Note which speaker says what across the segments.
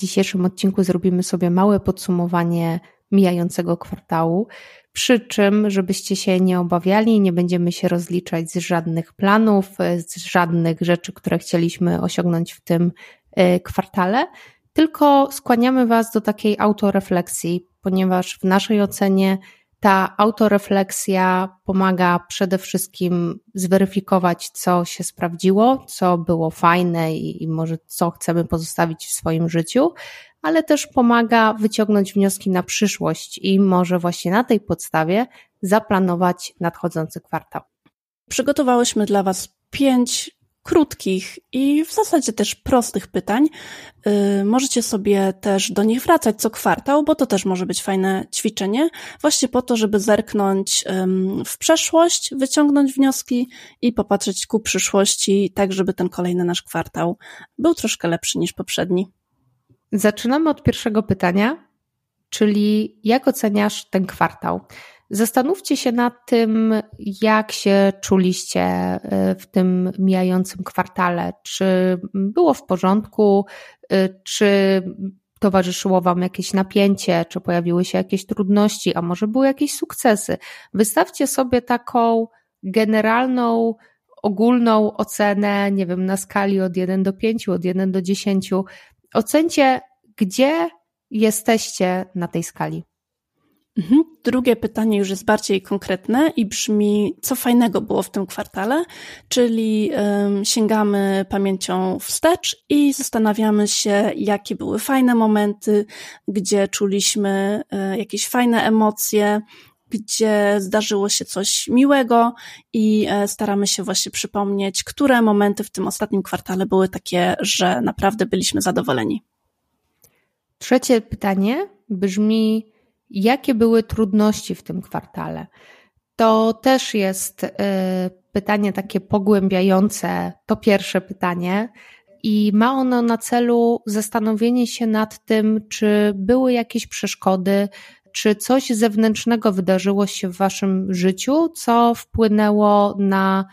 Speaker 1: Dzisiejszym odcinku zrobimy sobie małe podsumowanie mijającego kwartału, przy czym, żebyście się nie obawiali, nie będziemy się rozliczać z żadnych planów, z żadnych rzeczy, które chcieliśmy osiągnąć w tym e, kwartale, tylko skłaniamy Was do takiej autorefleksji, ponieważ w naszej ocenie ta autorefleksja pomaga przede wszystkim zweryfikować, co się sprawdziło, co było fajne i, i, może co chcemy pozostawić w swoim życiu, ale też pomaga wyciągnąć wnioski na przyszłość i może właśnie na tej podstawie zaplanować nadchodzący kwartał.
Speaker 2: Przygotowałyśmy dla Was pięć krótkich i w zasadzie też prostych pytań. Yy, możecie sobie też do nich wracać co kwartał, bo to też może być fajne ćwiczenie, właśnie po to, żeby zerknąć w przeszłość, wyciągnąć wnioski i popatrzeć ku przyszłości, tak żeby ten kolejny nasz kwartał był troszkę lepszy niż poprzedni.
Speaker 1: Zaczynamy od pierwszego pytania, czyli jak oceniasz ten kwartał? Zastanówcie się nad tym, jak się czuliście e, w tym mijającym kwartale. Czy było w porządku, e, czy towarzyszyło Wam jakieś napięcie, czy pojawiły się jakieś trudności, a może były jakieś sukcesy. Wystawcie sobie taką generalną, ogólną ocenę, nie wiem, na skali od 1 do 5, od 1 do 10. Ocencie, gdzie jesteście na tej skali.
Speaker 2: Mhm. Drugie pytanie już jest bardziej konkretne i brzmi, co fajnego było w tym kwartale, czyli sięgamy pamięcią wstecz i zastanawiamy się, jakie były fajne momenty, gdzie czuliśmy um, jakieś fajne emocje, gdzie zdarzyło się coś miłego i e, staramy się właśnie przypomnieć, które momenty w tym ostatnim kwartale były takie, że naprawdę byliśmy zadowoleni.
Speaker 1: Trzecie pytanie brzmi, Jakie były trudności w tym kwartale? To też jest y, pytanie takie pogłębiające, to pierwsze pytanie, i ma ono na celu zastanowienie się nad tym, czy były jakieś przeszkody, czy coś zewnętrznego wydarzyło się w Waszym życiu, co wpłynęło na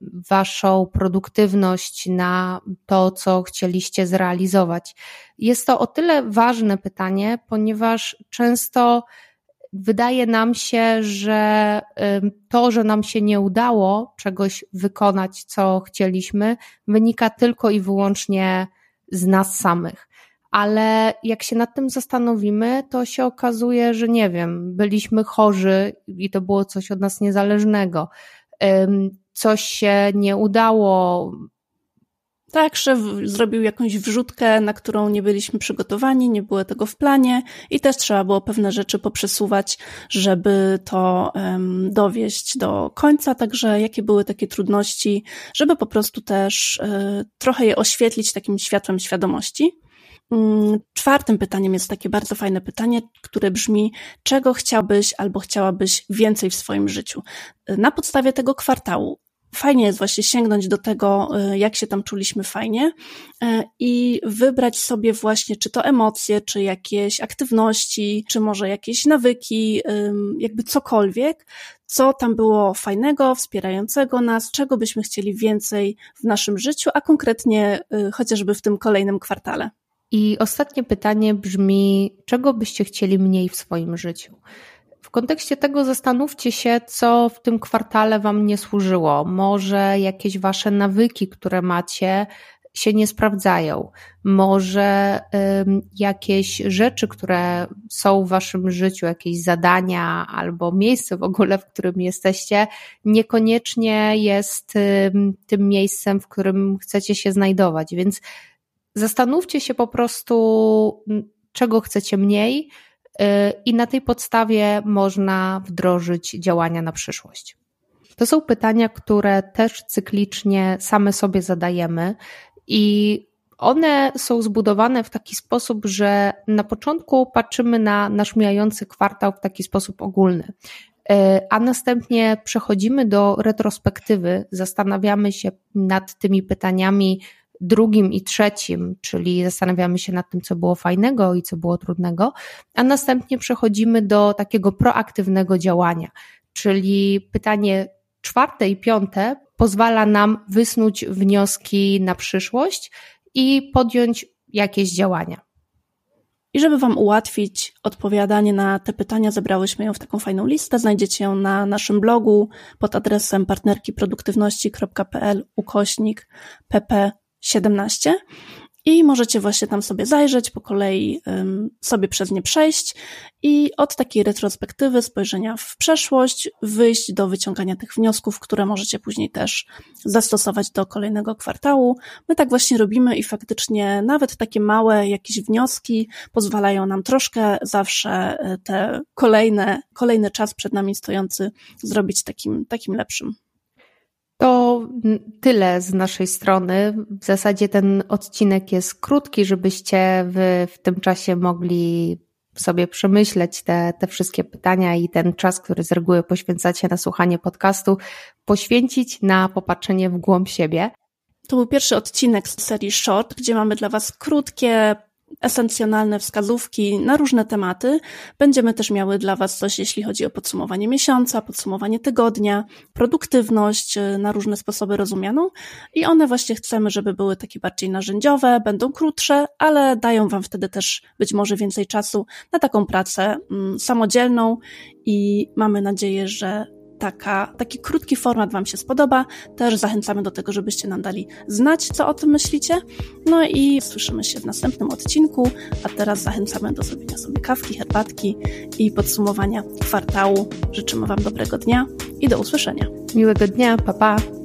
Speaker 1: Waszą produktywność, na to, co chcieliście zrealizować. Jest to o tyle ważne pytanie, ponieważ często wydaje nam się, że to, że nam się nie udało czegoś wykonać, co chcieliśmy, wynika tylko i wyłącznie z nas samych. Ale jak się nad tym zastanowimy, to się okazuje, że nie wiem, byliśmy chorzy i to było coś od nas niezależnego coś się nie udało.
Speaker 2: Tak, szef zrobił jakąś wrzutkę, na którą nie byliśmy przygotowani, nie było tego w planie i też trzeba było pewne rzeczy poprzesuwać, żeby to um, dowieść do końca. Także jakie były takie trudności, żeby po prostu też y, trochę je oświetlić takim światłem świadomości. Mm, czwartym pytaniem jest takie bardzo fajne pytanie, które brzmi: czego chciałbyś albo chciałabyś więcej w swoim życiu? Na podstawie tego kwartału fajnie jest właśnie sięgnąć do tego, y, jak się tam czuliśmy fajnie y, i wybrać sobie właśnie, czy to emocje, czy jakieś aktywności, czy może jakieś nawyki, jakby cokolwiek, co tam było fajnego, wspierającego nas, czego byśmy chcieli więcej w naszym życiu, a konkretnie y, chociażby w tym kolejnym kwartale.
Speaker 1: I ostatnie pytanie brzmi: czego byście chcieli mniej w swoim życiu? Kontekście tego zastanówcie się, co w tym kwartale Wam nie służyło. Może jakieś Wasze nawyki, które macie, się nie sprawdzają. Może jakieś rzeczy, które są w Waszym życiu, jakieś zadania albo miejsce w ogóle, w którym jesteście, niekoniecznie jest tym miejscem, w którym chcecie się znajdować. Więc zastanówcie się po prostu, czego chcecie mniej i na tej podstawie można wdrożyć działania na przyszłość. To są pytania, które też cyklicznie same sobie zadajemy i one są zbudowane w taki sposób, że na początku patrzymy na nasz mijający kwartał w taki sposób ogólny. E, a następnie przechodzimy do retrospektywy, zastanawiamy się nad tymi pytaniami drugim i trzecim, czyli zastanawiamy się nad tym, co było fajnego i co było trudnego, a następnie przechodzimy do takiego proaktywnego działania, czyli pytanie czwarte i piąte pozwala nam wysnuć wnioski na przyszłość i podjąć jakieś działania.
Speaker 2: I żeby Wam ułatwić odpowiadanie na te pytania, zebrałyśmy ją w taką fajną listę. Znajdziecie ją na naszym blogu pod adresem partnerkiproduktywności.pl ukośnik pp17 i możecie właśnie tam sobie zajrzeć, po kolei sobie przez nie przejść i od takiej retrospektywy, spojrzenia w przeszłość, wyjść do wyciągania tych wniosków, które możecie później też zastosować do kolejnego kwartału. My tak właśnie robimy i faktycznie nawet takie małe jakieś wnioski pozwalają nam troszkę zawsze e, te kolejne, kolejny czas przed nami stojący zrobić takim, takim lepszym.
Speaker 1: To tyle z naszej strony. W zasadzie ten odcinek jest krótki, żebyście w, w tym czasie mogli sobie przemyśleć te, te wszystkie pytania i ten czas, który z reguły poświęcacie na słuchanie podcastu, poświęcić na popatrzenie w głąb siebie.
Speaker 2: To był pierwszy odcinek z serii Short, gdzie mamy dla Was krótkie, esencjonalne wskazówki na różne tematy. Będziemy też miały dla Was coś, jeśli chodzi o podsumowanie miesiąca, podsumowanie tygodnia, produktywność y, na różne sposoby rozumianą i one właśnie chcemy, żeby były takie bardziej narzędziowe, będą krótsze, ale dają Wam wtedy też być może więcej czasu na taką pracę mm, samodzielną i mamy nadzieję, że taka, taki krótki format Wam się spodoba. Też zachęcamy do tego, żebyście nam dali znać, co o tym myślicie. No i słyszymy się w następnym odcinku, a teraz zachęcamy do zrobienia sobie kawki, herbatki i podsumowania kwartału. Życzymy Wam dobrego dnia i do usłyszenia.
Speaker 1: Miłego dnia, pa pa!